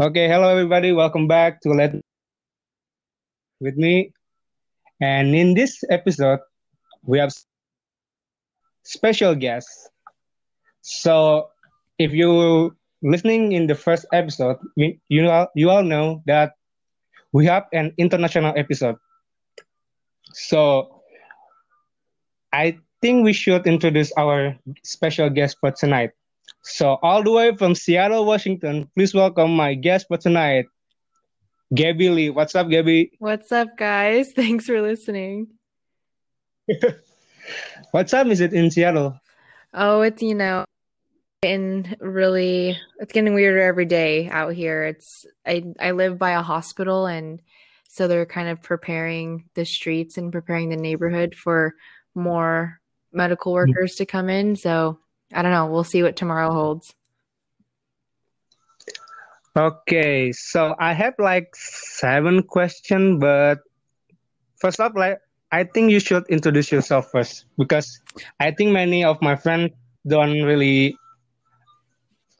Okay, hello everybody. Welcome back to Let with me. And in this episode, we have special guests. So, if you listening in the first episode, you all, you all know that we have an international episode. So, I think we should introduce our special guest for tonight. So, all the way from Seattle, Washington, please welcome my guest for tonight, Gabby Le. What's up, Gabby? What's up, guys? Thanks for listening. what time is it in Seattle? Oh, it's, you know, and really it's getting weirder every day out here. It's I I live by a hospital and so they're kind of preparing the streets and preparing the neighborhood for more medical mm-hmm. workers to come in. So I don't know. We'll see what tomorrow holds. Okay, so I have like seven questions, but first up, like I think you should introduce yourself first because I think many of my friends don't really.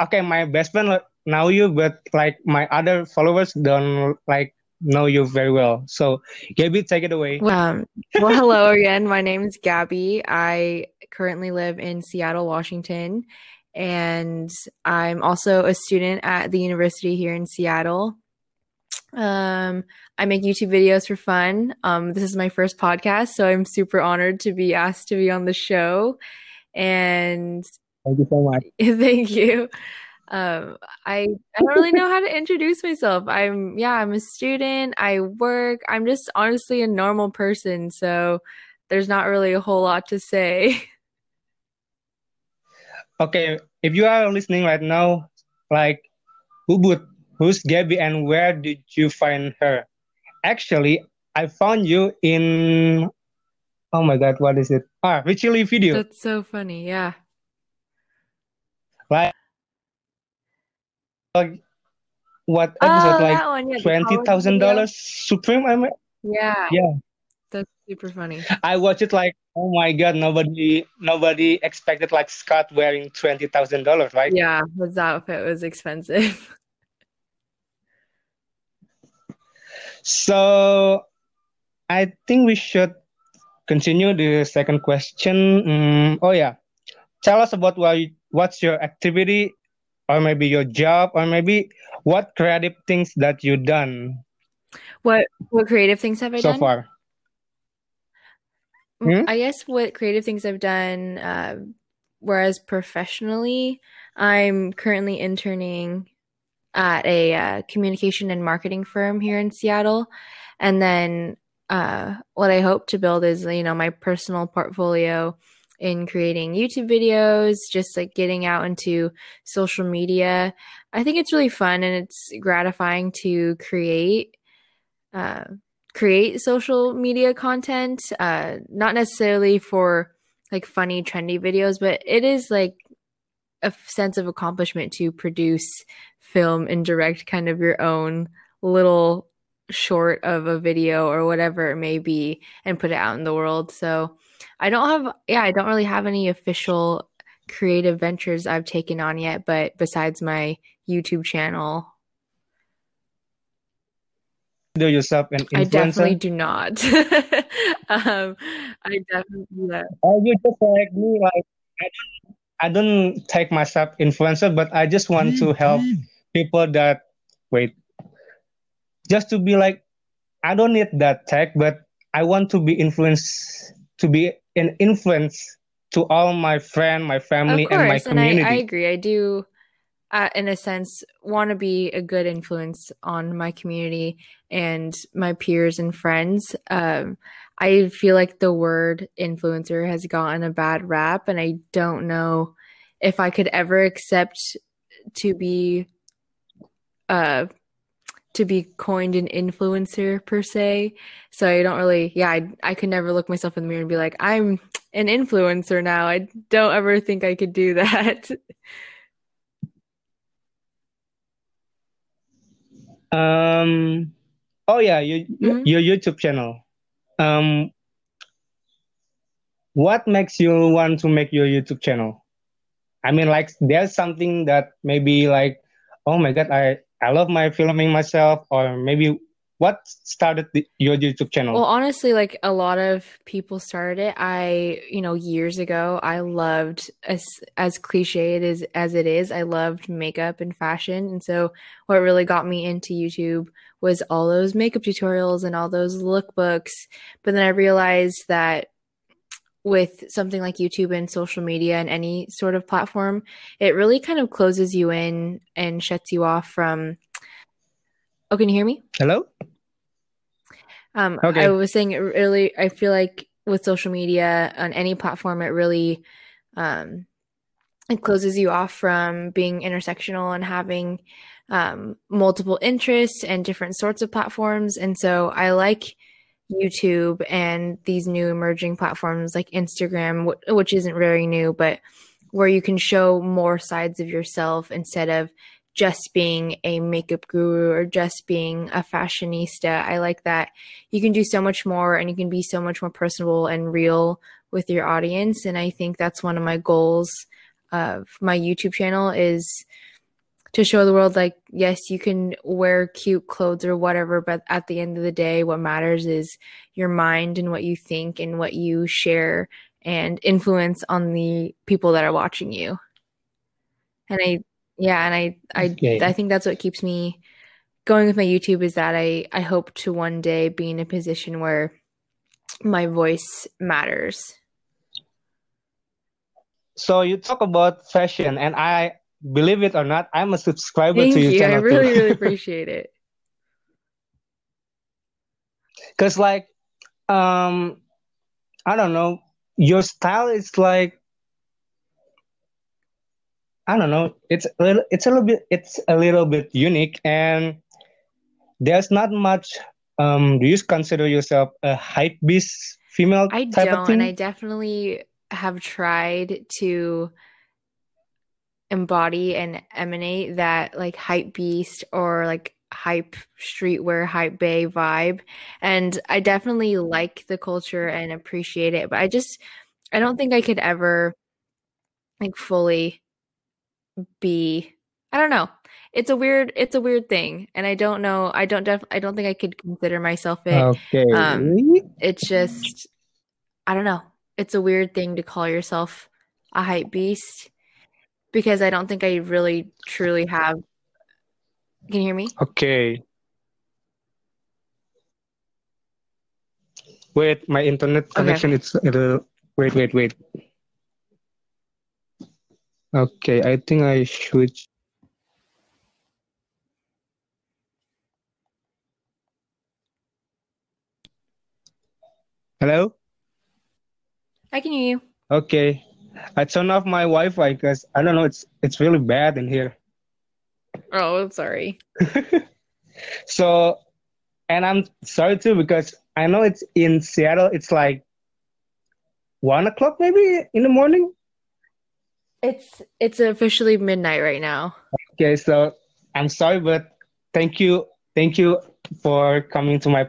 Okay, my best friend know you, but like my other followers don't like know you very well. So, Gabby, take it away. Um, well, hello again. My name is Gabby. I currently live in Seattle, Washington, and I'm also a student at the university here in Seattle. Um, I make YouTube videos for fun. Um, this is my first podcast, so I'm super honored to be asked to be on the show. And thank you so much. thank you um, I I don't really know how to introduce myself. I'm yeah, I'm a student. I work. I'm just honestly a normal person, so there's not really a whole lot to say. Okay, if you are listening right now, like who would who's Gabby and where did you find her? Actually, I found you in oh my god, what is it? Ah, Richie video. That's so funny, yeah. Like like what episode? Oh, like twenty thousand dollars Supreme. I mean, yeah, yeah, that's super funny. I watched it like, oh my god, nobody, nobody expected like Scott wearing twenty thousand dollars, right? Yeah, his outfit was expensive. so, I think we should continue the second question. Um, oh yeah, tell us about what what's your activity or maybe your job or maybe what creative things that you've done what what creative things have i so done so far hmm? i guess what creative things i've done uh, whereas professionally i'm currently interning at a uh, communication and marketing firm here in seattle and then uh, what i hope to build is you know my personal portfolio in creating YouTube videos, just like getting out into social media. I think it's really fun and it's gratifying to create uh, create social media content. Uh, not necessarily for like funny, trendy videos, but it is like a sense of accomplishment to produce, film, and direct kind of your own little short of a video or whatever it may be and put it out in the world. So I don't have, yeah, I don't really have any official creative ventures I've taken on yet, but besides my YouTube channel. Do yourself an influencer? I definitely do not. um, I definitely do that. Oh, you just like me, like I don't, I don't take myself influencer, but I just want to help people that wait, just to be like, I don't need that tech, but I want to be influenced to be an influence to all my friend, my family, course, and my community. And I, I agree. I do, uh, in a sense, want to be a good influence on my community and my peers and friends. Um, I feel like the word influencer has gotten a bad rap, and I don't know if I could ever accept to be uh, to be coined an influencer per se. So I don't really, yeah, I, I could never look myself in the mirror and be like, I'm an influencer now. I don't ever think I could do that. Um, oh yeah, your mm-hmm. your YouTube channel. Um, what makes you want to make your YouTube channel? I mean, like there's something that maybe like, oh my god, I I love my filming myself, or maybe what started the, your YouTube channel? Well, honestly, like a lot of people started it. I, you know, years ago, I loved as as cliche it is as it is. I loved makeup and fashion, and so what really got me into YouTube was all those makeup tutorials and all those lookbooks. But then I realized that with something like YouTube and social media and any sort of platform, it really kind of closes you in and shuts you off from. Oh, can you hear me? Hello. Um, okay. I was saying it really. I feel like with social media on any platform, it really um, it closes you off from being intersectional and having um, multiple interests and different sorts of platforms. And so I like YouTube and these new emerging platforms like Instagram, which isn't very new, but where you can show more sides of yourself instead of just being a makeup guru or just being a fashionista. I like that you can do so much more and you can be so much more personable and real with your audience. And I think that's one of my goals of my YouTube channel is to show the world like yes you can wear cute clothes or whatever but at the end of the day what matters is your mind and what you think and what you share and influence on the people that are watching you and i yeah and i i i think that's what keeps me going with my youtube is that i i hope to one day be in a position where my voice matters so you talk about fashion and i believe it or not, I'm a subscriber Thank to your you. channel. I really, really appreciate it. Cause like, um, I don't know, your style is like, I don't know, it's a little, it's a little bit, it's a little bit unique, and there's not much. Um, do you consider yourself a hype beast female? I don't, and I definitely have tried to embody and emanate that like hype beast or like hype streetwear hype bay vibe and i definitely like the culture and appreciate it but i just i don't think i could ever like fully be i don't know it's a weird it's a weird thing and i don't know i don't def i don't think i could consider myself it okay um it's just i don't know it's a weird thing to call yourself a hype beast because I don't think I really truly have. Can you hear me? Okay. Wait, my internet connection okay. it's uh, wait, wait, wait. Okay, I think I should. Hello? I can hear you. Okay. I turned off my Wi-Fi because I don't know. It's it's really bad in here. Oh, sorry. so, and I'm sorry too because I know it's in Seattle. It's like one o'clock maybe in the morning. It's it's officially midnight right now. Okay, so I'm sorry, but thank you, thank you for coming to my.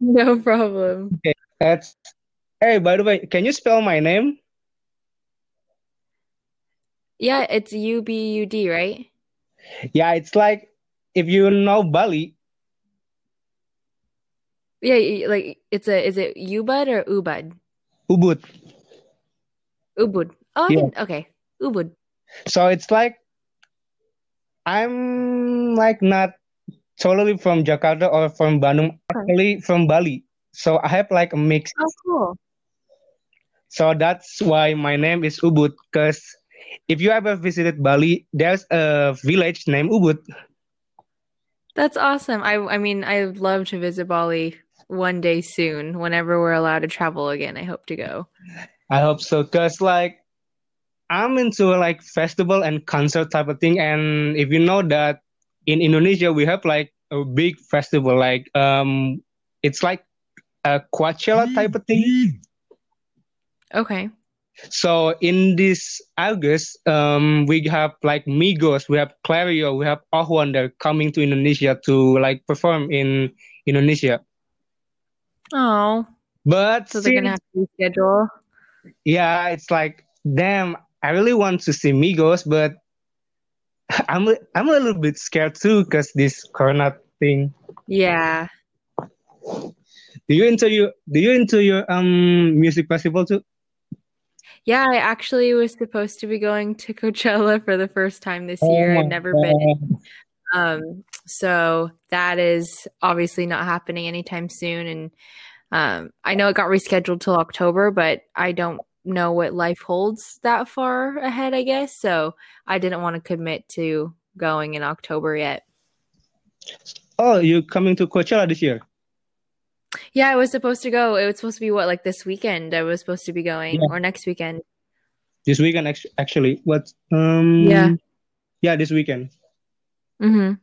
No problem. Okay, that's. Hey, by the way, can you spell my name? Yeah, it's U B U D, right? Yeah, it's like if you know Bali. Yeah, like it's a is it Ubud or Ubud? Ubud. Ubud. Oh, yeah. okay. Ubud. So it's like I'm like not totally from Jakarta or from Bandung, actually from Bali. So I have like a mix. Oh, cool. So that's why my name is Ubud, because if you ever visited Bali, there's a village named Ubud. That's awesome. I I mean, I'd love to visit Bali one day soon. Whenever we're allowed to travel again, I hope to go. I hope so, cause like I'm into like festival and concert type of thing, and if you know that in Indonesia we have like a big festival, like um, it's like a Coachella type of thing. Okay. So in this August, um, we have like Migos, we have Clairo, we have Ahwan. They're coming to Indonesia to like perform in Indonesia. Oh, but so they're gonna have to reschedule. Yeah, it's like damn. I really want to see Migos, but I'm I'm a little bit scared too because this Corona thing. Yeah. Do you into your Do you into your um music festival too? Yeah, I actually was supposed to be going to Coachella for the first time this year. Oh I'd never God. been. Um, so that is obviously not happening anytime soon. And um, I know it got rescheduled till October, but I don't know what life holds that far ahead, I guess. So I didn't want to commit to going in October yet. Oh, you're coming to Coachella this year? Yeah, I was supposed to go. It was supposed to be what, like this weekend? I was supposed to be going, Yeah. or next weekend. This weekend, actually. What? Um. Yeah. Yeah, this weekend. Mm-hmm.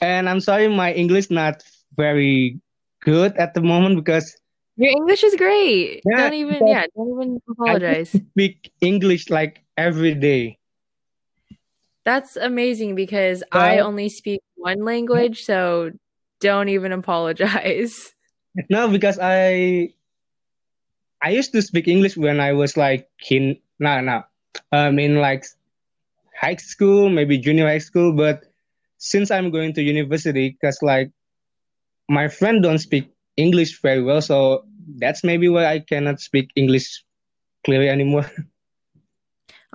And I'm sorry, my English not very good at the moment because Your English is great. Yeah, Don't even, yeah, don't even I apologize. speak English like every day. That's amazing because I only speak one language, so don't even apologize. no, because I I used to speak English when I was like in no no um in like high school, maybe junior high school, but since I'm going to university, because like my friend don't speak English very well, so that's maybe why I cannot speak English clearly anymore.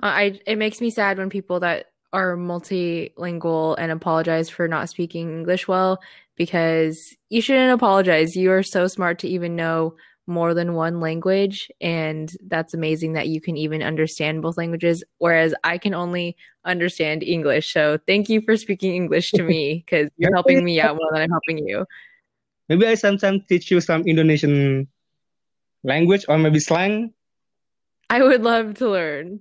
Uh, I it makes me sad when people that are multilingual and apologize for not speaking English well because you shouldn't apologize. You are so smart to even know more than one language and that's amazing that you can even understand both languages whereas I can only understand English. So thank you for speaking English to me cuz you're helping me out more than I'm helping you. Maybe I sometimes teach you some Indonesian language or maybe slang. I would love to learn.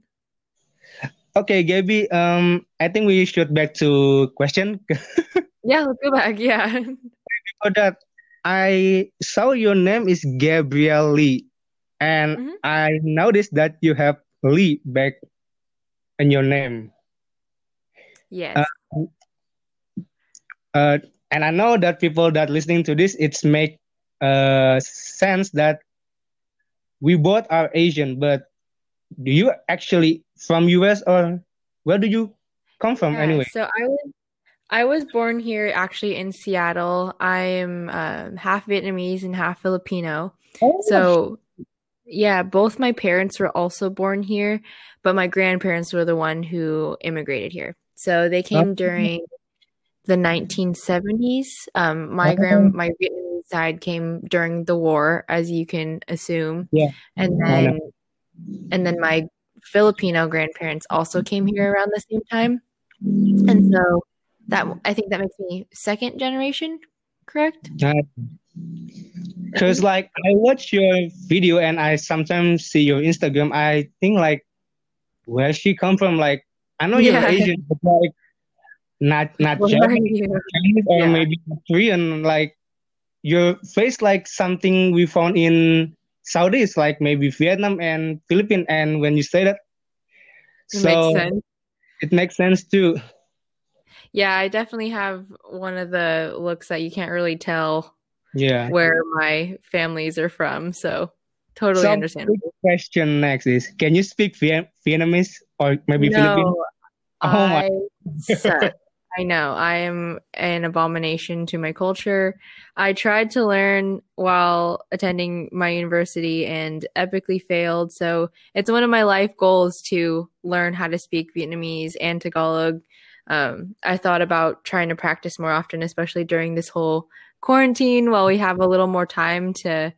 Okay, Gabby, um, I think we should back to question. Yeah, let's go back. Yeah. For that, I saw your name is Gabrielle Lee, and Mhm. I noticed that you have Lee back in your name. Yes. Uh, uh, and I know that people that listening to this, it's make uh sense that we both are Asian, but do you actually from US or where do you come from Yeah, anyway? so I was I was born here actually in Seattle. I am um, half Vietnamese and half Filipino. Oh, So yeah, both my parents were also born here, but my grandparents were the one who immigrated here. So they came during the 1970s. Um, my grand my Vietnamese side came during the war, as you can assume. Yeah. And then and then my Filipino grandparents also came here around the same time. And so that I think that makes me second generation, correct? Because like I watch your video and I sometimes see your Instagram, I think like where she come from. Like I know you're Yeah. Asian, but like not not. Chinese or Yeah. maybe Korean. Like your face like something we found in Southeast, like maybe Vietnam and Philippines. And when you say that, It so makes sense. it makes sense too. Yeah, I definitely have one of the looks that you can't really tell Yeah. where my families are from. So totally So big question next is, can you speak Vietnamese or maybe Philippine? No, Oh my. I suck. I know. I am an abomination to my culture. I tried to learn while attending my university and epically failed. So it's one of my life goals to learn how to speak Vietnamese and Tagalog. Um, I thought about trying to practice more often, especially during this whole quarantine while we have a little more time to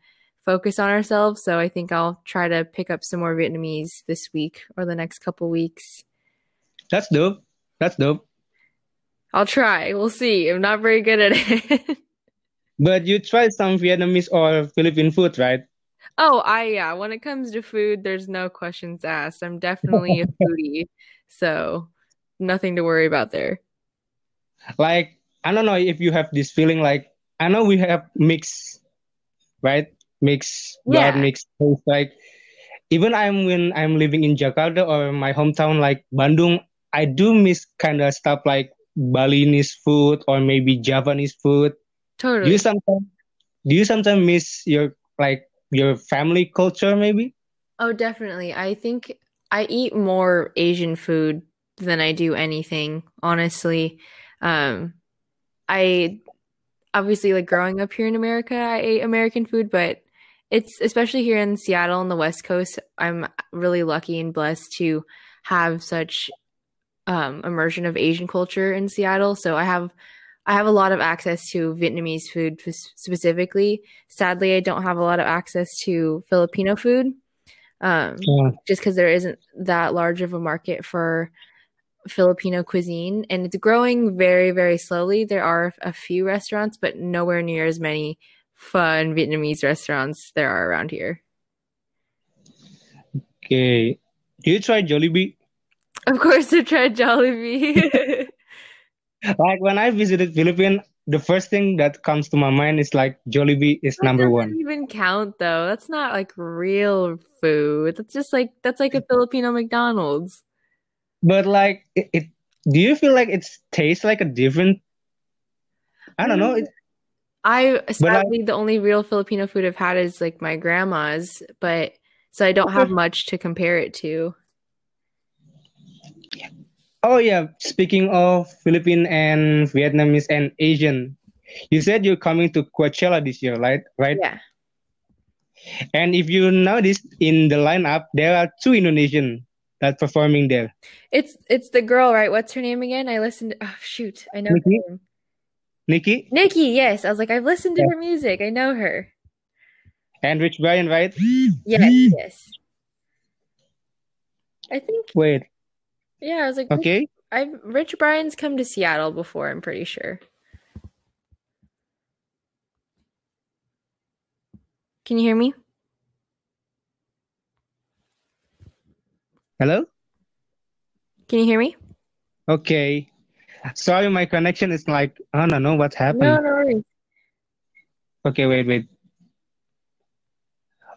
focus on ourselves. So I think I'll try to pick up some more Vietnamese this week or the next couple weeks. That's dope. That's dope. I'll try. We'll see. I'm not very good at it. But you tried some Vietnamese or Philippine food, right? oh, I yeah, when it comes to food, there's no questions asked. I'm definitely a foodie. So, nothing to worry about there. Like, I don't know if you have this feeling like, I know we have mix, right? Mixed blood, Yeah. mixed taste. Like, even I'm when I'm living in Jakarta or my hometown, like Bandung, I do miss kind of stuff like Balinese food or maybe Japanese food. Totally. Do you sometimes, do you sometimes miss your, like, your family culture maybe? Oh, definitely. I think I eat more Asian food than I do anything, honestly. Um, I obviously like growing up here in America, I ate American food, but it's especially here in Seattle on the West Coast, I'm really lucky and blessed to have such um, immersion of Asian culture in Seattle. So I have I have a lot of access to Vietnamese food specifically. Sadly, I don't have a lot of access to Filipino food, um, yeah. just because there isn't that large of a market for Filipino cuisine, and it's growing very, very slowly. There are a few restaurants, but nowhere near as many fun Vietnamese restaurants there are around here. Okay, do you try Jollibee? Of course, I tried Jollibee. like when I visited Philippines, the first thing that comes to my mind is like Jollibee is that number one. Even count though? That's not like real food. That's just like that's like a Filipino McDonald's. But like, it, it do you feel like it tastes like a different? I don't know. It, mm, I sadly I, the only real Filipino food I've had is like my grandma's, but so I don't have much to compare it to. Oh yeah, speaking of Philippine and Vietnamese and Asian, you said you're coming to Coachella this year, right? Right? Yeah. And if you notice in the lineup, there are two Indonesian that performing there. It's it's the girl, right? What's her name again? I listened. To, oh shoot, I know NIKI? her name. NIKI. NIKI, yes. I was like, I've listened to yeah. her music. I know her. And Rich Brian, right? Yes, yes. I think. Wait, yeah, I was like, okay. I've Rich Brian's come to Seattle before. I'm pretty sure. Can you hear me? Hello. Can you hear me? Okay. Sorry, my connection is like I don't know what's happening. No, no worries. Okay, wait, wait.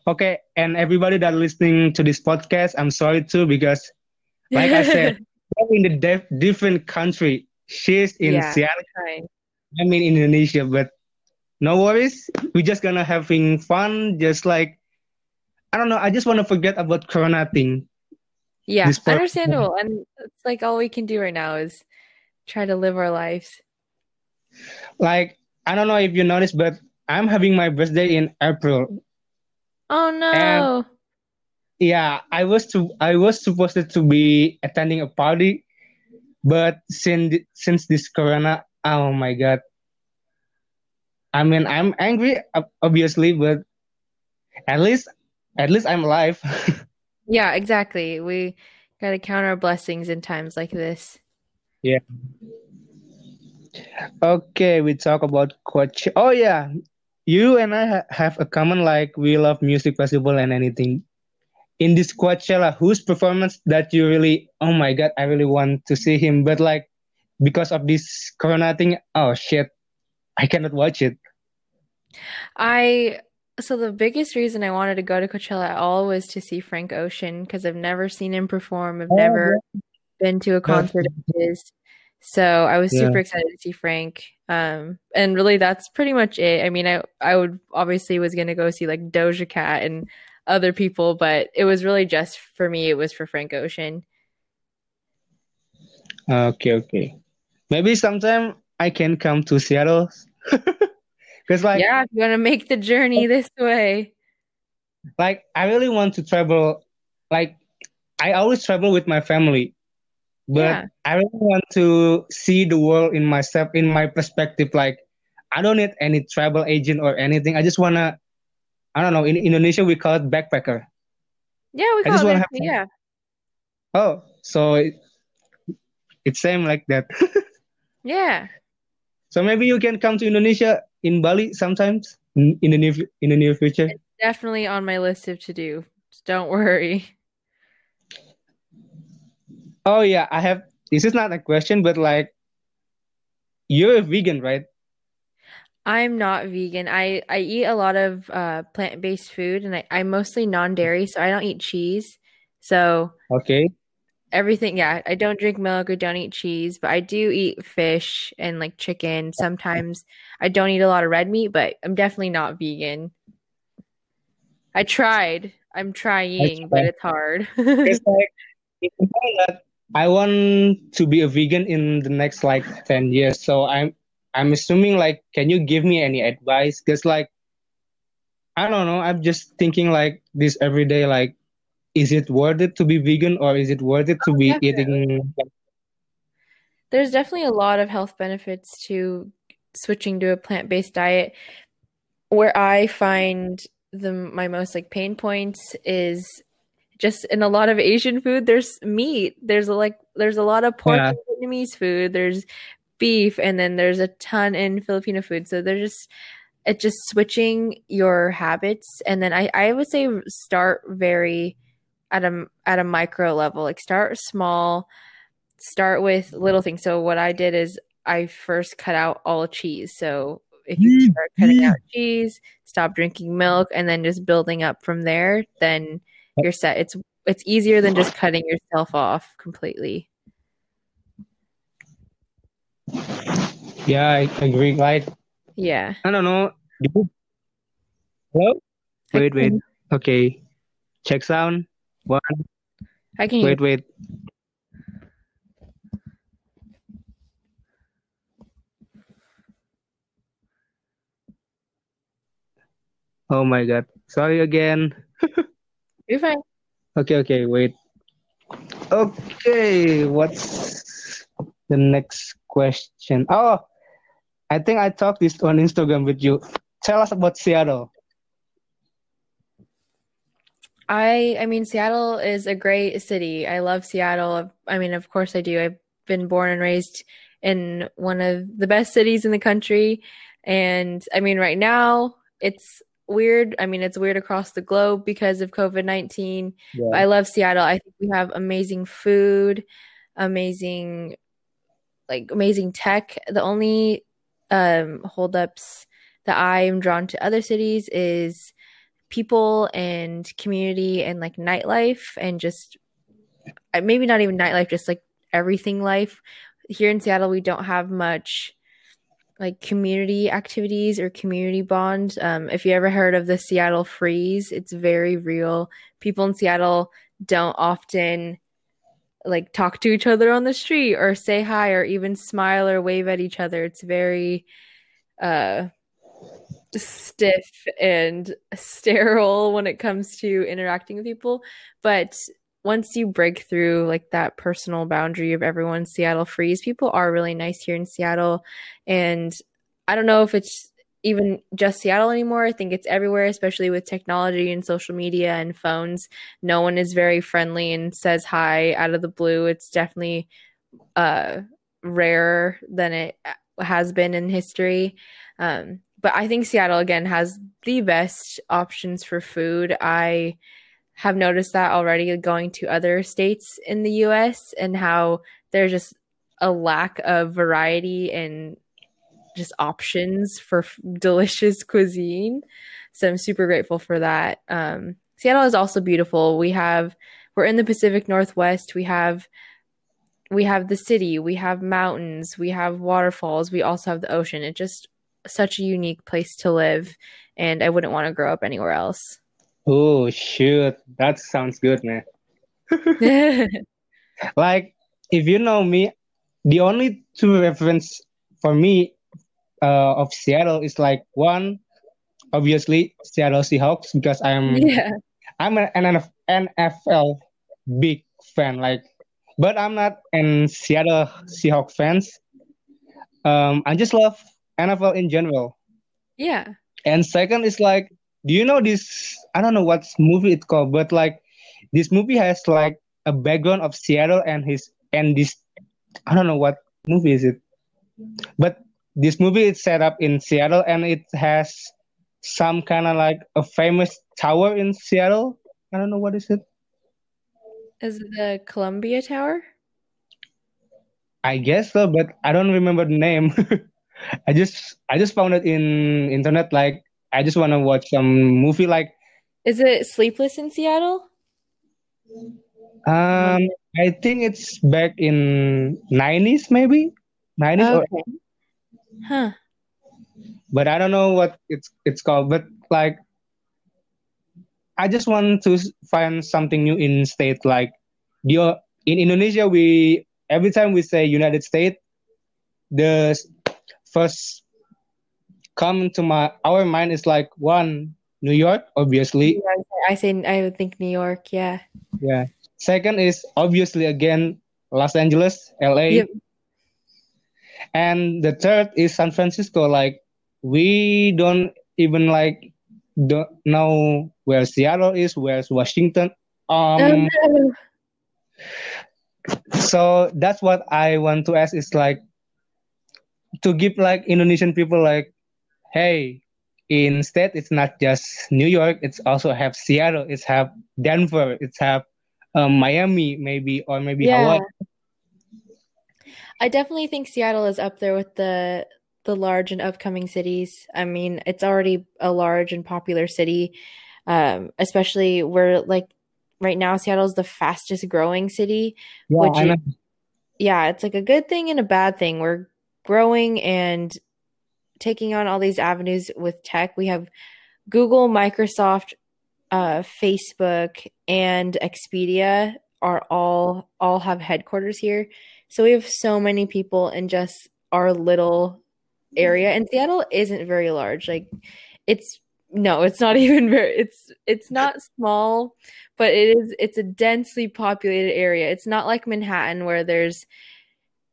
Okay, and everybody that listening to this podcast, I'm sorry too because like I said, in the def- different country. She's in yeah, Seattle. Right. I'm in Indonesia, but no worries. We're just gonna having fun. Just like I don't know. I just want to forget about Corona thing. Yeah, understandable. And it's like all we can do right now is try to live our lives. Like I don't know if you noticed, but I'm having my birthday in April. Oh no! And yeah i was to i was supposed to be attending a party but since since this corona oh my god. I mean i'm angry obviously but at least at least i'm alive. Yeah exactly. We got to count our blessings in times like this. Yeah. Okay we talk about coach oh yeah. You and i ha- have a common like we love music festival and anything in this Coachella, whose performance that you really, oh my god, I really want to see him, but like because of this Corona thing, oh shit, I cannot watch it. I so the biggest reason I wanted to go to Coachella at all was to see Frank Ocean because I've never seen him perform. I've oh, never yeah. been to a concert of his. So I was super excited to see Frank. Um, and really that's pretty much it. I mean, I I would obviously was gonna go see like Doja Cat and other people, but it was really just for me. It was for Frank Ocean. Okay, okay. Maybe sometime I can come to Seattle. Cause like yeah, want to make the journey this way. Like I really want to travel. Like I always travel with my family, but yeah. I really want to see the world in myself, in my perspective. Like I don't need any travel agent or anything. I just wanna I don't know. In Indonesia, we call it backpacker. Yeah, we call it. Have yeah. Oh, so it, it's same like that. yeah. So maybe you can come to Indonesia in Bali sometimes in, in the near in the near future. It's definitely on my list of to do. Don't worry. Oh yeah, I have. This is not a question, but like, you're a vegan, right? I'm not vegan. I, I eat a lot of uh, plant based food and I, I'm mostly non dairy, so I don't eat cheese. So Okay. Everything, yeah. I don't drink milk or don't eat cheese, but I do eat fish and like chicken. Sometimes I don't eat a lot of red meat, but I'm definitely not vegan. I tried. I'm trying, but it's hard. it's like I want to be a vegan in the next like 10 years. So I'm I'm assuming like can you give me any advice? Because like I don't know, I'm just thinking like this every day, like is it worth it to be vegan or is it worth it to be Definitely. eating There's definitely a lot of health benefits to switching to a plant-based diet. Where I find the my most like pain points is just in a lot of Asian food, there's meat. There's a, like there's a lot of pork yeah Vietnamese food. There's beef, and then there's a ton in Filipino food. So they're just it's just switching your habits, and then I I would say start very at a at a micro level. Like start small, start with little things. So what I did is I first cut out all cheese. So if you mm, start cutting mm. out cheese, stop drinking milk, and then just building up from there, then you're set. It's it's easier than just cutting yourself off completely. Yeah I agree right? Yeah. I don't know. Hello? Wait wait. okay. Check sound. One. I can wait wait. Oh my god. Sorry again. You're fine. okay okay. Wait. Okay. What's the next question oh I think I talked this on Instagram with you tell us about Seattle I I mean Seattle is a great city. I love Seattle. I mean, of course I do. I've been born and raised in one of the best cities in the country. And I mean, right now it's weird. I mean, it's weird across the globe because of COVID-19. Yeah I love Seattle. I think we have amazing food, amazing like amazing tech. The only um holdups that I am drawn to other cities is people and community and like nightlife and just maybe not even nightlife, just like everything life. Here in Seattle, we don't have much like community activities or community bond. Um, if you ever heard of the Seattle Freeze, it's very real. People in Seattle don't often like talk to each other on the street or say hi or even smile or wave at each other. It's very uh stiff and sterile when it comes to interacting with people. But once you break through like that personal boundary of everyone Seattle freeze, people are really nice here in Seattle. And I don't know if it's even just Seattle anymore. I think it's everywhere, especially with technology and social media and phones. No one is very friendly and says hi out of the blue. It's definitely uh rarer than it has been in history. Um, but I think Seattle again has the best options for food. I have noticed that already going to other states in the US and how there's just a lack of variety and just options for f- delicious cuisine. So I'm super grateful for that. Um, Seattle is also beautiful. We have we're in the Pacific Northwest. We have we have the city, we have mountains, we have waterfalls, we also have the ocean. It's just such a unique place to live and I wouldn't want to grow up anywhere else. oh shoot that sounds good man like if you know me the only two reference for me uh, of Seattle is like one obviously Seattle Seahawks because I'm yeah. I'm an NFL big fan like but I'm not an Seattle Seahawks fans um I just love NFL in general Yeah. and second is like do you know this I don't know what movie it's called but like this movie has like a background of Seattle and his and this I don't know what movie is it but this movie is set up in Seattle and it has some kind of like a famous tower in Seattle. I don't know what is it. Is it the Columbia Tower? I guess so, but I don't remember the name. I just I just found it in internet like I just want to watch some movie like Is it Sleepless in Seattle? um I think it's back in 90s maybe 90s or Okay. Huh. but I don't know what it's it's called but like I just want to find something new in state like the in Indonesia we every time we say United States the first come to my our mind is like one New York obviously I say I would think New York yeah yeah second is obviously again Los Angeles LA yep. And the third is San Francisco like we don't even like don't know where Seattle is, where's Washington. Um, so that's what I want to ask is like to give like Indonesian people like, hey, instead it's not just New York, it's also have Seattle, it's have Denver, it's have um, Miami maybe or maybe yeah. Hawaii. I definitely think Seattle is up there with the the large and upcoming cities. I mean, it's already a large and popular city, um, especially where like right now Seattle's the fastest growing city. Yeah, yeah, it's like a good thing and a bad thing. We're growing and taking on all these avenues with tech. We have Google, Microsoft, uh, Facebook, and Expedia are all all have headquarters here. So we have so many people in just our little area and Seattle isn't very large. Like it's no, it's not even very it's it's not small, but it is it's a densely populated area. It's not like Manhattan where there's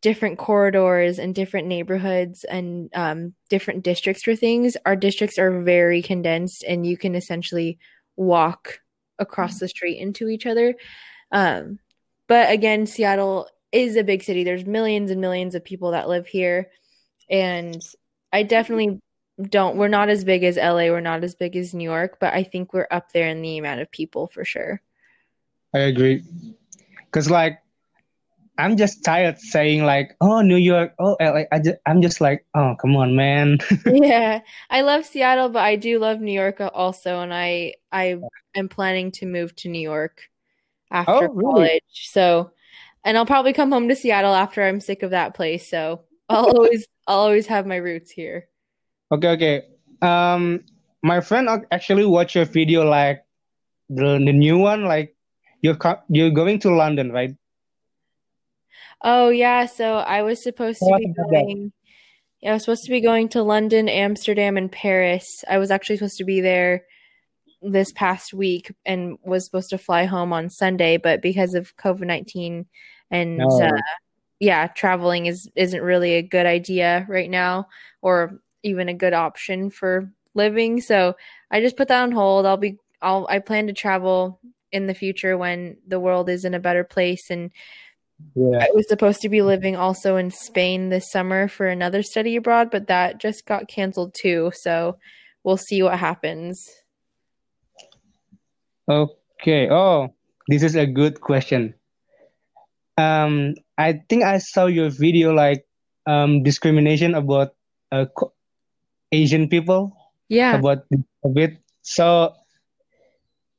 different corridors and different neighborhoods and um, different districts for things. Our districts are very condensed and you can essentially walk across the street into each other. Um, but again, Seattle is a big city. There's millions and millions of people that live here and I definitely don't. We're not as big as LA. We're not as big as New York, but I think we're up there in the amount of people for sure. I agree, because like I'm just tired saying like, oh, New York, oh, LA. I just, I'm just like, oh, come on, man. yeah, I love Seattle, but I do love New York also, and I I am planning to move to New York after oh, really? college. So, and I'll probably come home to Seattle after I'm sick of that place. So I'll always I'll always have my roots here. Okay, okay. Um, my friend actually watched your video like the the new one. Like you're you're going to London, right? Oh yeah. So I was supposed to be going. Yeah, I was supposed to be going to London, Amsterdam, and Paris. I was actually supposed to be there this past week and was supposed to fly home on Sunday, but because of COVID nineteen and oh. uh, yeah, traveling is isn't really a good idea right now or even a good option for living. So I just put that on hold. I'll be I'll I plan to travel in the future when the world is in a better place and yeah. I was supposed to be living also in Spain this summer for another study abroad, but that just got canceled too. So we'll see what happens. Okay. Oh, this is a good question um, I think I saw your video like um, discrimination about uh, Asian people. Yeah. About a bit. So,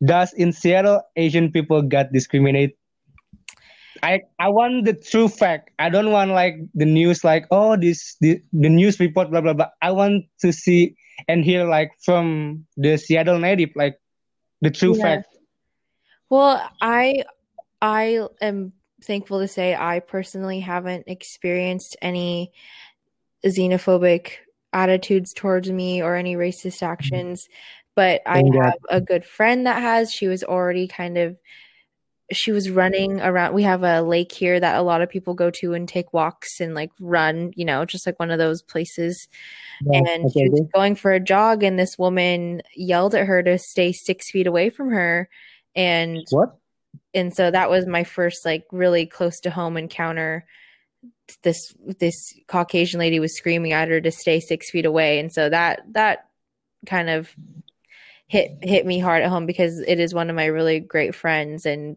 does in Seattle Asian people got discriminated? I I want the true fact. I don't want like the news like oh this the, the news report blah blah blah. I want to see and hear like from the Seattle native like the true yeah. fact. Well, I I am thankful to say I personally haven't experienced any xenophobic attitudes towards me or any racist mm-hmm. actions. But I have a good friend that has. She was already kind of she was running around we have a lake here that a lot of people go to and take walks and like run you know just like one of those places yeah, and okay. she was going for a jog and this woman yelled at her to stay six feet away from her and what and so that was my first like really close to home encounter. This this caucasian lady was screaming at her to stay six feet away. And so that that kind of hit hit me hard at home because it is one of my really great friends. And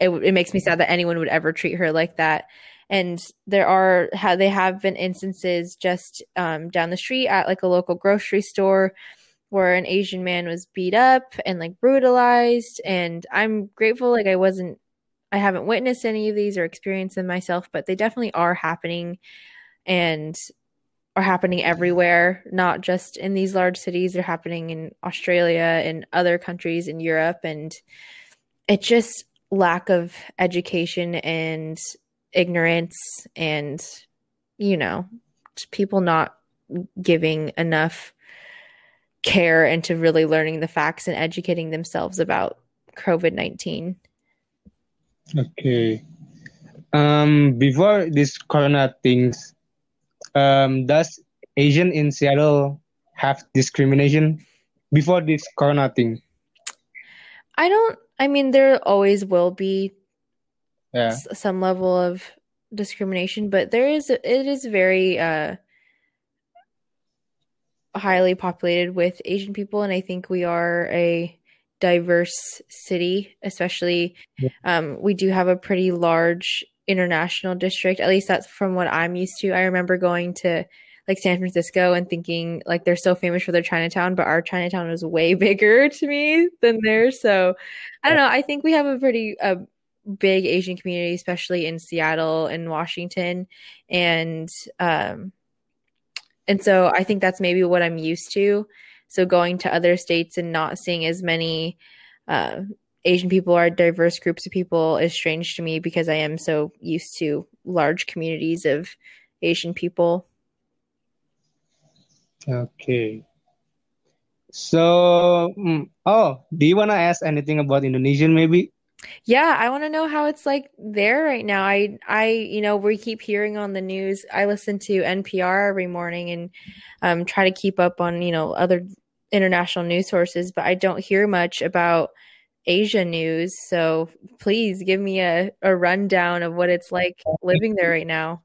it, it makes me sad that anyone would ever treat her like that. And there are how they have been instances just um, down the street at like a local grocery store where an Asian man was beat up and like brutalized. And I'm grateful, like, I wasn't, I haven't witnessed any of these or experienced them myself, but they definitely are happening and are happening everywhere, not just in these large cities. They're happening in Australia and other countries in Europe. And it just lack of education and ignorance and, you know, people not giving enough care into really learning the facts and educating themselves about COVID 19. Okay. Um, before this corona things, um, does Asian in Seattle have discrimination before this corona thing? I don't. I mean, there always will be Yeah. s- some level of discrimination, but there is. It is very uh, highly populated with Asian people, and I think we are a diverse city. Especially, Yeah. um, we do have a pretty large international district. At least that's from what I'm used to. I remember going to like San Francisco and thinking like they're so famous for their Chinatown, but our Chinatown was way bigger to me than theirs. So I don't know. I think we have a pretty uh, big Asian community, especially in Seattle and Washington, and um, and so I think that's maybe what I'm used to. So going to other states and not seeing as many uh, Asian people or diverse groups of people is strange to me because I am so used to large communities of Asian people. Okay. So, mm, oh, do you wanna ask anything about Indonesian maybe? Yeah, I want to know how it's like there right now. I I you know, we keep hearing on the news. I listen to NPR every morning and um try to keep up on, you know, other international news sources, but I don't hear much about Asia news. So please give me a, a rundown of what it's like living there right now.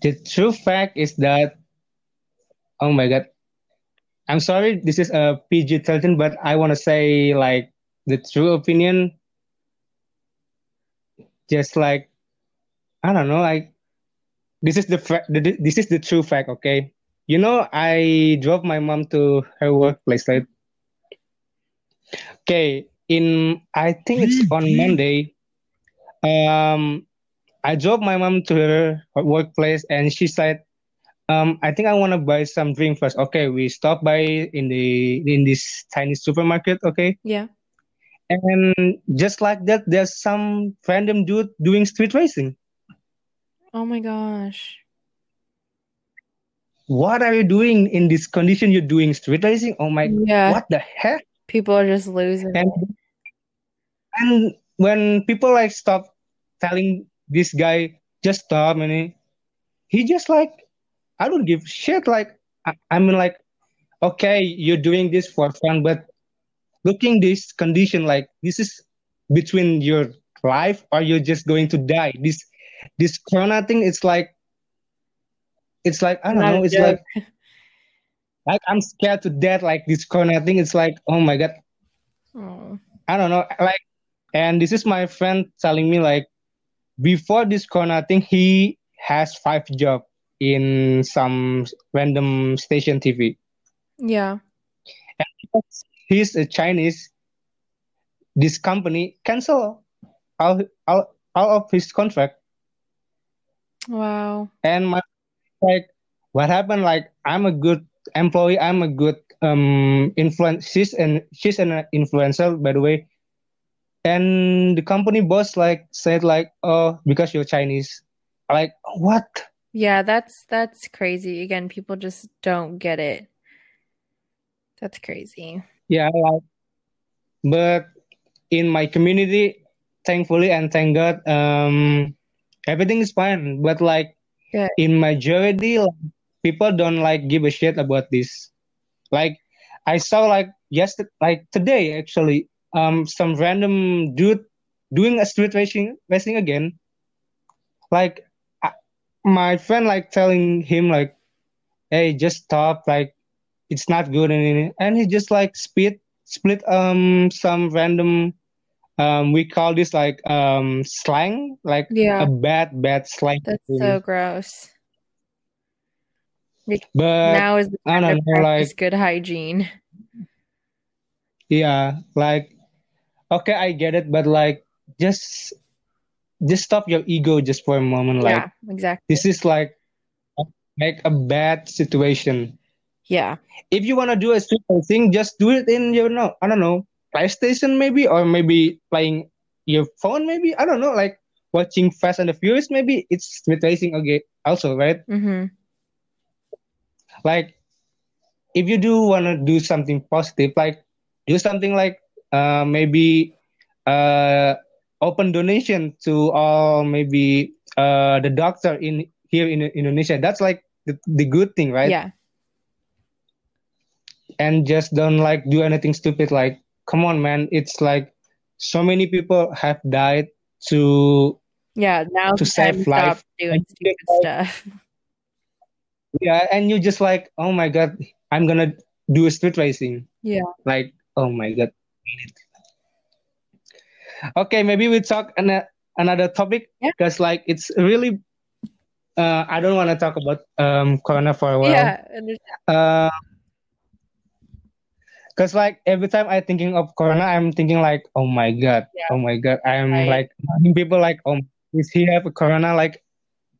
The true fact is that, oh my God, I'm sorry, this is a PG-13, but I want to say like the true opinion, just like I don't know, like this is the fact, this is the true fact, okay? You know, I drove my mom to her workplace, right? Okay, in I think it's on Monday. Um, I drove my mom to her workplace, and she said, um, I think I want to buy some drink first. Okay, we stop by in the in this tiny supermarket. Okay, Yeah. And just like that, there's some random dude doing street racing. Oh my gosh. What are you doing in this condition? You're doing street racing? Oh my, Yeah. what the heck? People are just losing And and when people like stop telling this guy just stop, and he, he just like I don't give shit. Like I, I mean, like okay, you're doing this for fun, but looking this condition, like this is between your life or you're just going to die. This this corona thing, it's like it's like I don't Not know. It's joke. like like I'm scared to death. Like this corona thing, it's like oh my god, Oh. I don't know. Like, and this is my friend telling me like before this corona thing, he has five job in some random station TV. Yeah. He's a Chinese. This company cancel all, all, all of his contract. Wow. And my like, what happened? Like, I'm a good employee. I'm a good um influence. She's an she's an influencer, by the way. And the company boss like said like, oh, because you're Chinese. Like what? Yeah, that's that's crazy. Again, people just don't get it. That's crazy. Yeah, like, but in my community, thankfully and thank God, um, everything is fine. But like Good. in majority, like, people don't like give a shit about this. Like I saw like yesterday, like today actually, um, some random dude doing a street racing racing again. Like I, my friend like telling him like, "Hey, just stop! Like it's not good," and and he just like spit split um some random um we call this like um slang like Yeah, a bad bad slang. that's so gross. But Now is the I time don't know, like good hygiene. yeah, like okay, I get it, but like just just stop your ego just for a moment. Like Yeah, exactly. this is like like a bad situation. Yeah. If you wanna do a street thing, just do it in your no, I don't know, PlayStation maybe, or maybe playing your phone maybe. I don't know, like watching Fast and the Furious maybe. It's street racing again, also, right? Mm-hmm. Like if you do wanna do something positive, like do something like uh maybe uh open donation to all maybe uh the doctor in here in Indonesia. That's like the, the good thing, right? Yeah. And just don't like do anything stupid. Like, come on, man! It's like so many people have died to Yeah. Now to save life. doing stupid stuff. yeah, and you just like, oh my god, I'm gonna do a street racing. Yeah. Like, oh my god. Okay, maybe we talk an another topic Yeah. because like it's really uh I don't want to talk about um corona for a while. Yeah. Uh, cause like every time I thinking of corona, I'm thinking like, oh my god, Yeah. oh my god. I'm like people like, oh, is he have a corona? Like,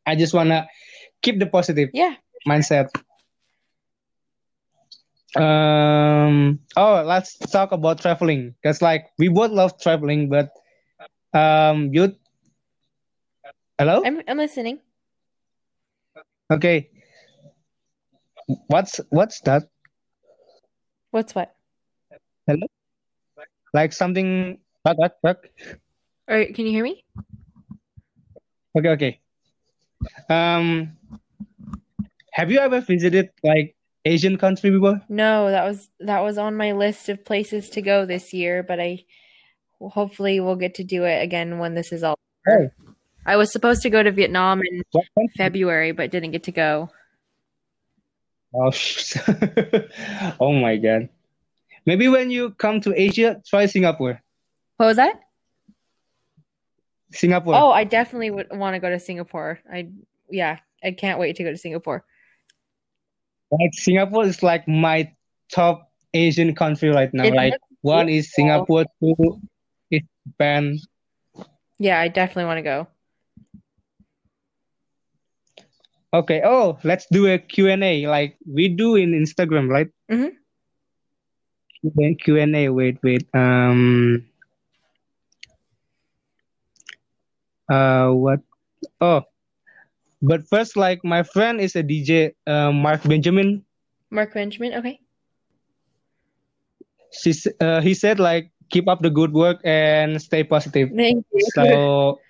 I just wanna keep the positive Yeah. mindset. Um. Oh, let's talk about traveling. Cause like we both love traveling, but um, you. Hello. I'm I'm listening. Okay. What's what's that? What's what? Hello. Like something. What what? Or can you hear me? Okay okay. Um. Have you ever visited like Asian country before? No, that was that was on my list of places to go this year, but I hopefully we'll get to do it again when this is all Oh, I was supposed to go to Vietnam in? February, but didn't get to go. Oh, oh my God. Maybe when you come to Asia, try Singapore. What was that? Singapore. Oh, I definitely would want to go to Singapore. I yeah, I can't wait to go to Singapore. Like Singapore is like my top Asian country right now. It Like one is. Singapore, two is Japan. Yeah, I definitely want to go. Okay. Oh, let's do a Q&A like we do in Instagram, right? Mm-hmm. Mhm. Then Q&A. Wait, wait. Um. Uh, what? Oh, but first, like my friend is a DJ, uh, Mark Benjamin. Mark Benjamin, okay. She, uh, he said like keep up the good work and stay positive. Thank you. So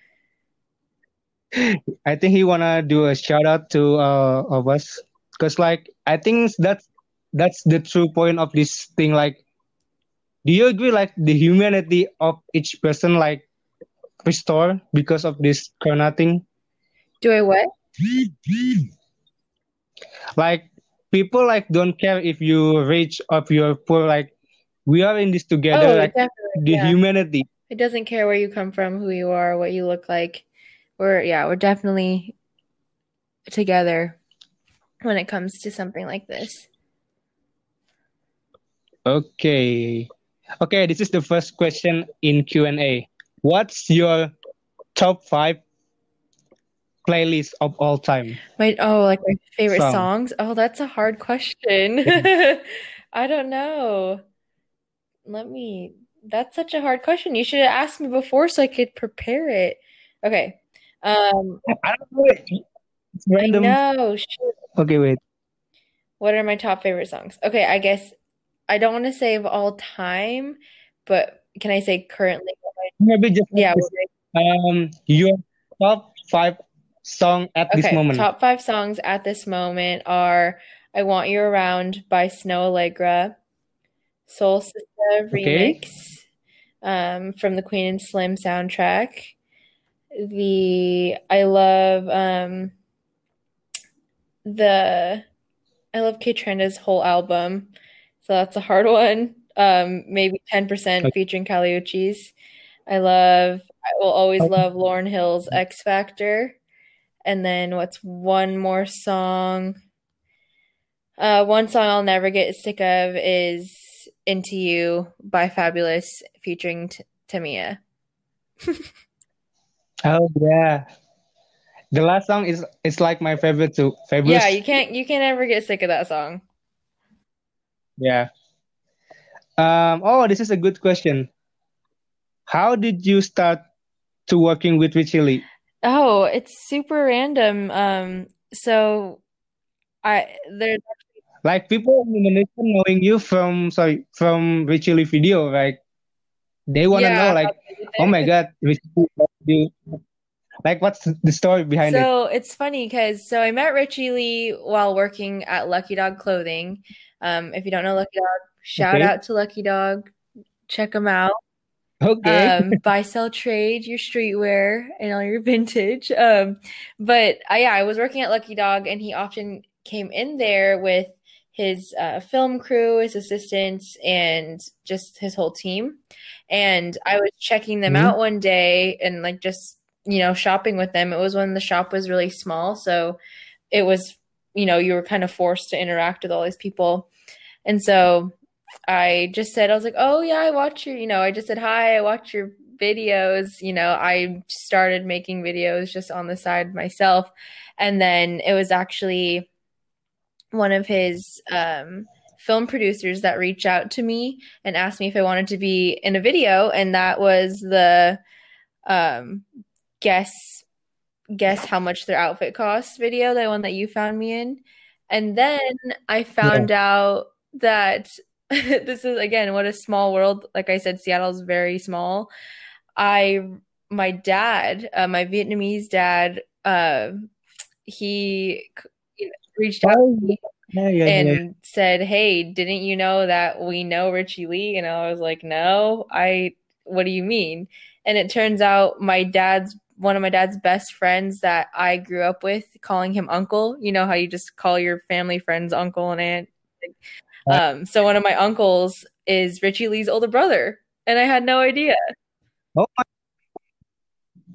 I think he wanna do a shout out to uh of us because like I think that's that's the true point of this thing. Like, do you agree like the humanity of each person like restore because of this corona thing? Do I what? Like people like don't care if you rich or if you're poor. Like we are in this together. Oh, like definitely. the Yeah. humanity. It doesn't care where you come from, who you are, what you look like. We're yeah, we're definitely together when it comes to something like this. Okay. Okay, this is the first question in Q&A. What's your top five playlist of all time? My oh, like my favorite Song. songs. Oh, that's a hard question. I don't know. Let me. That's such a hard question. You should have asked me before so I could prepare it. Okay. Um, I don't know. It's random. Shoot. Okay, wait. What are my top favorite songs? Okay, I guess I don't want to say of all time, but can I say currently? Maybe just Yeah. um your top five song at this Okay, moment. top five songs at this moment are I Want You Around by Snoh Aalegra, Soul Sister Okay. remix um, from the Queen and Slim soundtrack. The I love um, the I love Kaytranada's whole album, so that's a hard one. Um, maybe 10% Okay. featuring Kali Uchis. I love I will always love Lauryn Hill's X Factor. And then what's one more song? Uh, one song I'll never get sick of is Into You by Fabolous featuring T Tamia. Oh yeah. the last song is it's like my favorite too. Favorite. Yeah, you can't you can't ever get sick of that song. Yeah. Um. Oh, this is a good question. How did you start to working with Richie Le? Oh, it's super random. Um, so I there's Like people in Indonesia knowing you from sorry from Richie Le video, like they want to yeah, know like, oh my God, Richie Le, what do you like what's the story behind it? So it's funny because so I met Richie Le while working at Lucky Dog Clothing. Um, if you don't know Lucky Dog, shout Okay. out to Lucky Dog. Check them out. Okay. Um, buy, sell, trade your streetwear and all your vintage. Um, but I, yeah, I was working at Lucky Dog, and he often came in there with his uh, film crew, his assistants, and just his whole team. And I was checking them Mhm. out one day and like just you know shopping with them. It was when the shop was really small, so it was you know you were kind of forced to interact with all these people, and so I just said, I was like, oh yeah, I watch your, you know, I just said, hi, I watch your videos. You know, I started making videos just on the side myself. And then it was actually one of his um, film producers that reached out to me and asked me if I wanted to be in a video. And that was the um, guess, guess how much their outfit costs video, the one that you found me in. And then I found out that this is again what a small world. Like I said, Seattle is very small. I my dad, uh, my Vietnamese dad, uh, he you know, reached out Oh, yeah, yeah, yeah. and said, "Hey, didn't you know that we know Richie Le?" And I was like, "No, I. What do you mean?" And it turns out my dad's one of my dad's best friends that I grew up with, calling him uncle. You know how you just call your family friends uncle and aunt. Um, so one of my uncles is Richie Le's older brother, and I had no idea. Oh my-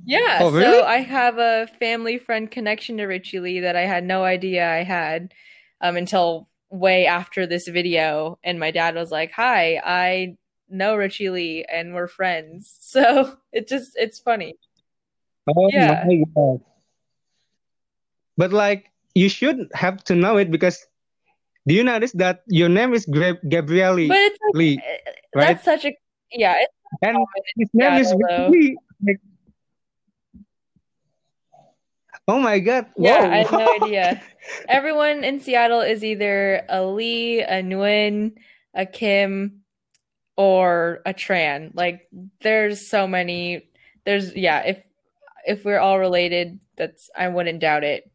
Yeah, Oh, so? I have a family friend connection to Richie Le that I had no idea I had um, until way after this video. And my dad was like, Hi, I know Richie Le and we're friends. So it just, it's funny. Oh Yeah. my God. But like you should have to know it because do you notice that your name is Gra- Gabrielle But it's like, Le, eh, right? that's such a, yeah, it's And common his name is Seattle, Lee. Like, oh my God. Yeah, Whoa. I had no idea. Everyone in Seattle is either a Lee, a Nguyen, a Kim, or a Tran. Like there's so many. There's yeah, if if we're all related, that's I wouldn't doubt it.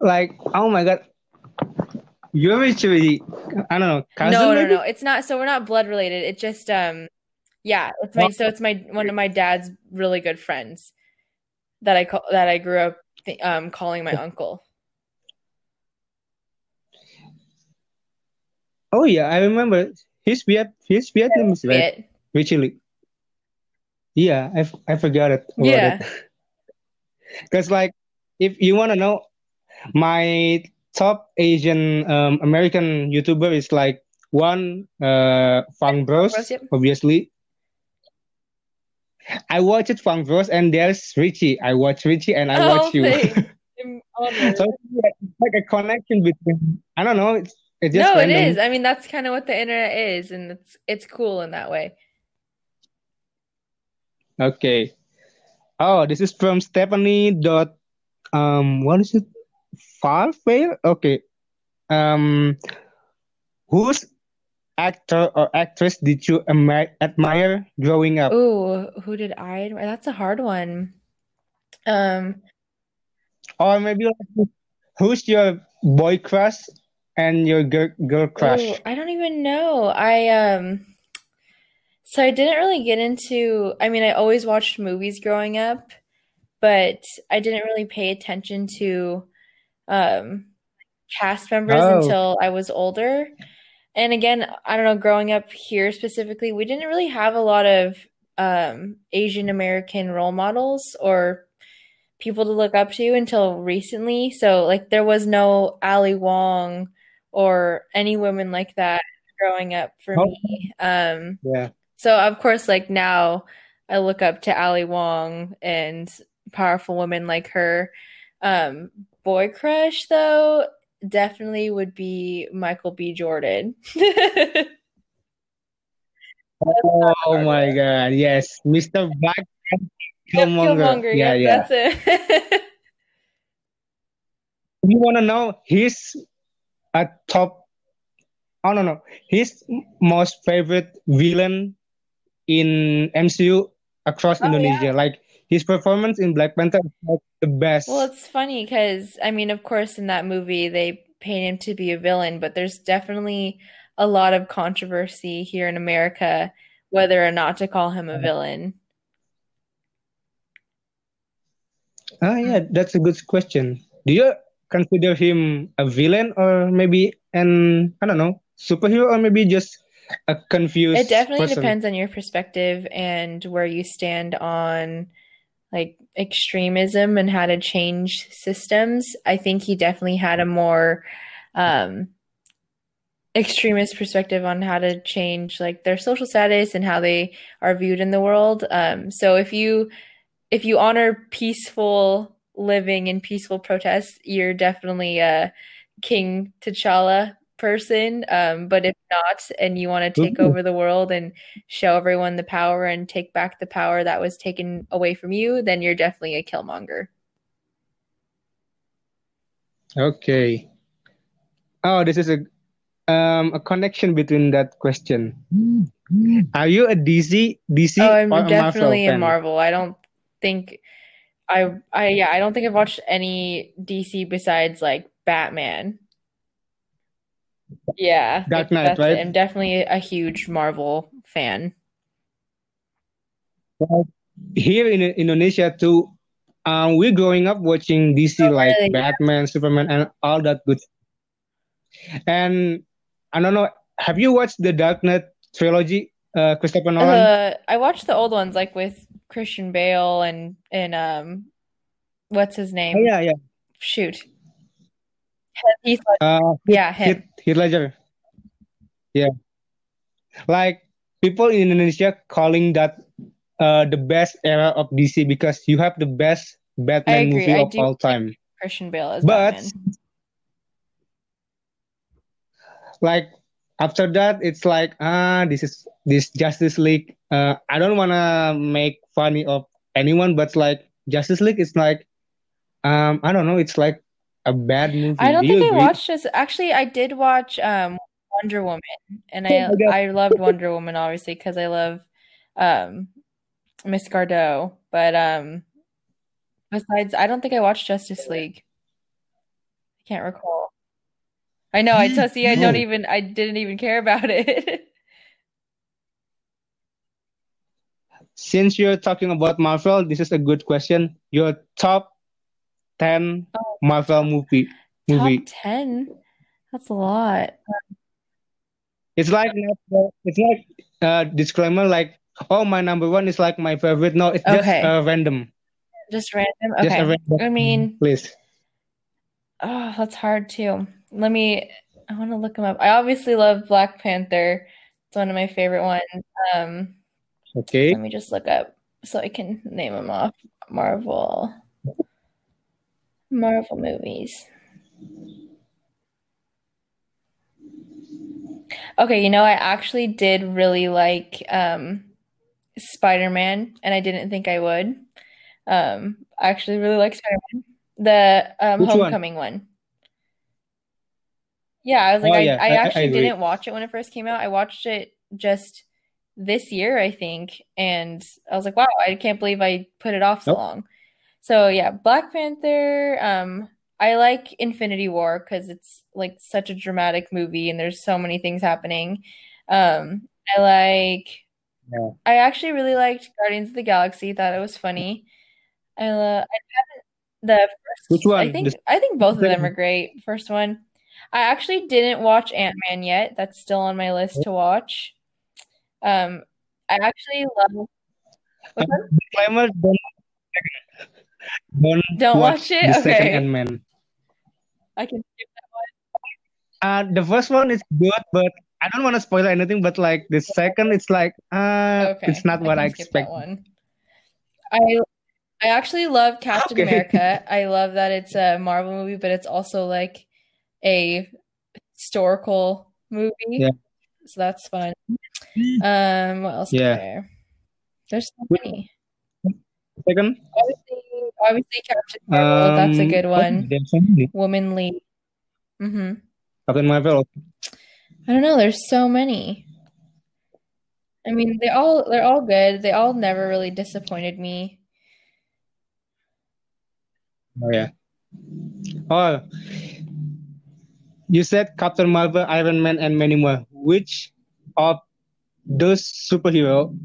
Like, oh my God. You're actually, I don't know, cousin No, no, maybe? no. It's not so we're not blood related. It just um yeah, it's my so it's my one of my dad's really good friends that I call that I grew up um calling my uncle. Oh yeah, I remember. He's Viet, he's Vietnamese, right? Viet. Richie Le. Yeah, I, f- I forgot it. Yeah. Because like, if you want to know, my top Asian um, American YouTuber is like one uh Fung Bros, Bros, yep. obviously. I watch it Fung Bros, and there's Richie. I watch Richie, and I Oh, watch you. so it's like, a connection between. I don't know. It's it's just No, it random. is. I mean, that's kind of what the internet is, and it's it's cool in that way. Okay. Oh, this is from Stephanie dot um what is it? Farfair? Okay. Um whose actor or actress did you ama- admire growing up? Ooh, who did I admire? That's a hard one. Um, Or maybe like who's your boy crush and your girl girl ooh, crush? I don't even know. I um, so I didn't really get into. I mean, I always watched movies growing up, but I didn't really pay attention to um cast members Oh. until I was older. And again, I don't know, growing up here specifically, we didn't really have a lot of um, Asian American role models or people to look up to until recently. So, like, there was no Ali Wong or any women like that growing up for Oh. me. Um, Yeah. So, of course, like now I look up to Ali Wong and powerful women like her. Um, boy crush though definitely would be Michael B. Jordan. oh my god, yes, Mr. Black Killmonger. Killmonger. Yeah, Yep, yeah. that's it. You wanna know his a top? I don't know. His most favorite villain in MCU across Oh, yeah. Indonesia. Like his performance in Black Panther is like the best. Well, it's funny because I mean, of course, in that movie they paint him to be a villain, but there's definitely a lot of controversy here in America whether or not to call him a villain. Ah, yeah, that's a good question. Do you consider him a villain or maybe an, I don't know, superhero or maybe just a confused It definitely person? depends on your perspective and where you stand on like extremism and how to change systems. I think he definitely had a more um, extremist perspective on how to change like their social status and how they are viewed in the world. Um, so if you if you honor peaceful living and peaceful protest, you're definitely a King T'Challa person. Um, but if not, and you want to take Ooh. over the world and show everyone the power and take back the power that was taken away from you, then you're definitely a Killmonger. Okay. Oh, this is a um a connection between that question. Are you a DC DC Oh, I'm or a Marvel definitely a? Marvel. I don't think I I yeah, I don't think I've watched any DC besides like Batman. Yeah, Dark Knight, right? I'm definitely a huge Marvel fan. Well, Here in Indonesia too, um, we're growing up watching DC like really? Batman, Superman, and all that good. And I don't know, have you watched the Dark Knight trilogy, uh, Christopher Nolan? Uh, I watched the old ones like with Christian Bale and and um what's his Oh, name? yeah, yeah. Shoot. Heath. Uh, Yeah, him. Heath, Ledger. Yeah. Like people in Indonesia calling that uh the best era of DC because you have the best Batman movie I of all time. Christian Bale as But Batman. like after that it's like ah this is this Justice League uh I don't wanna make funny of anyone but like Justice League is like um I don't know it's like a bad movie. I don't Do think I watched this. Actually, I did watch um Wonder Woman, and Oh I God. I loved Wonder Woman obviously because I love um Miss Gadot. But um besides, I don't think I watched Justice League. I can't recall. I know. I so see. I don't Oh. even. I didn't even care about it. Since you're talking about Marvel, this is a good question. Your top 10 Oh, Marvel movie top movie. ten. That's a lot. It's like it's like uh disclaimer like oh my number one is like my favorite. No, it's just uh, random. just random. Just Okay. random I mean, please. oh, that's hard too. Let me. I want to look them up. I obviously love Black Panther. It's one of my favorite ones. Um, Okay. let me just look up so I can name them off. Marvel, Marvel movies. Okay, you know, I actually did really like um Spider-Man, and I didn't think I would. Um, I actually really like Spider-Man, the um Which one? Homecoming one. Yeah, I was like, Oh I, yeah, I I, I actually agree. didn't watch it when it first came out. I watched it just this year, I think, and I was like, wow, I can't believe I put it off so Nope. long. So yeah, Black Panther. Um, I like Infinity War because it's like such a dramatic movie and there's so many things happening. Um, I like. Yeah. I actually really liked Guardians of the Galaxy. Thought it was funny. I love the first. Which first. I one? think The I think both of them are great. First one. I actually didn't watch Ant-Man yet. That's still on my list to watch. Um, I actually love. What's that? disclaimer: don't don't watch watch the it? second Okay. Ant-Man. I can skip that one. Uh, the first one is good, but I don't want to spoil anything. But like the second, it's like uh, Okay, it's not I what I skip one. I I actually love Captain Okay. America. I love that it's a Marvel movie, but it's also like a historical movie. Yeah. So that's fun. Um, what else Yeah. there? There's so many. Second, Obviously, obviously Captain Marvel, that's a um, good one. there's so many. Womanly. hmm Captain Marvel. I don't know, there's so many. I mean, they all they're all good. They all never really disappointed me. Oh yeah. Oh, you said Captain Marvel, Iron Man, and many more. Which of those superhero,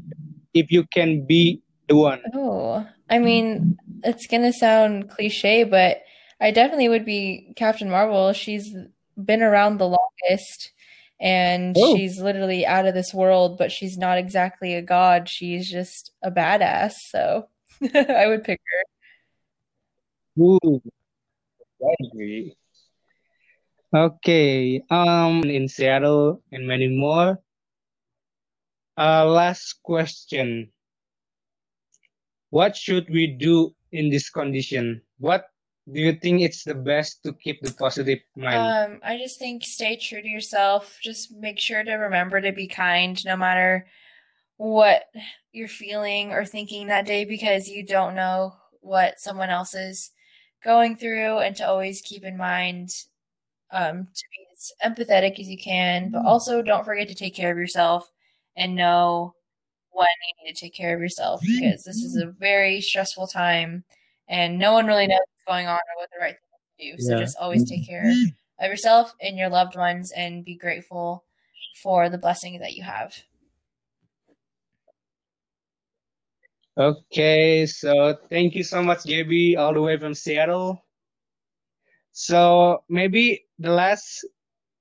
if you can be the one? Oh, I mean, it's gonna sound cliche, but I definitely would be Captain Marvel. She's been around the longest, and Oh. she's literally out of this world, but she's not exactly a god. She's just a badass. So I would pick her. Ooh, I agree. Okay. Um, in Seattle and many more. Uh, last question. What should we do in this condition? What do you think it's the best to keep the positive mind? Um, I just think stay true to yourself. Just make sure to remember to be kind no matter what you're feeling or thinking that day because you don't know what someone else is going through and to always keep in mind um, to be as empathetic as you can, but also don't forget to take care of yourself and know when you need to take care of yourself mm-hmm. because this is a very stressful time and no one really knows what's going on or what the right thing to do. So Yeah. just always take care mm-hmm. of yourself and your loved ones and be grateful for the blessing that you have. Okay, so thank you so much, Gabby, all the way from Seattle. So maybe the last,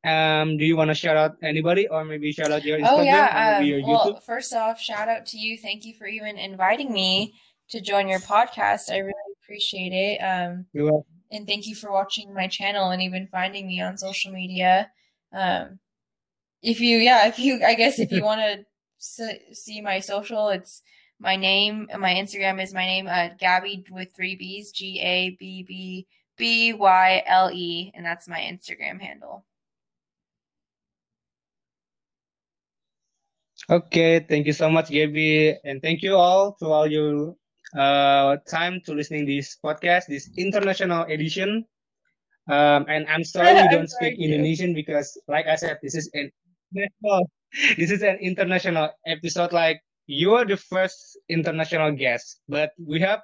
um, do you want to shout out anybody, or maybe shout out your Oh Instagram, or yeah, um, your well, first off, shout out to you. Thank you for even inviting me to join your podcast. I really appreciate it. Um, You are- and thank you for watching my channel and even finding me on social media. Um, if you, yeah, if you, I guess if you want to see my social, it's my name. My Instagram is my name, uh, Gabby with three B's, G A B B B Y L E, and that's my Instagram handle. Okay, thank you so much, Gabby, and thank you all to all your uh time to listening this podcast, this international edition. Um, and I'm sorry we I'm don't sorry speak. Indonesian because, like I said, this is an this is an international episode. Like you are the first international guest, but we have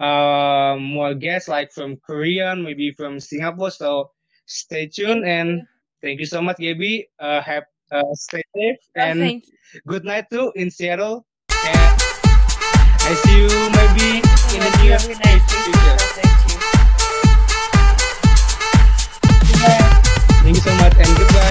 uh, more guests like from Korean, maybe from Singapore. So stay tuned and thank you so much, Gabby. Uh, have uh, stay safe and good night too in Seattle. And I see you maybe in the near future. Thank you so much and goodbye.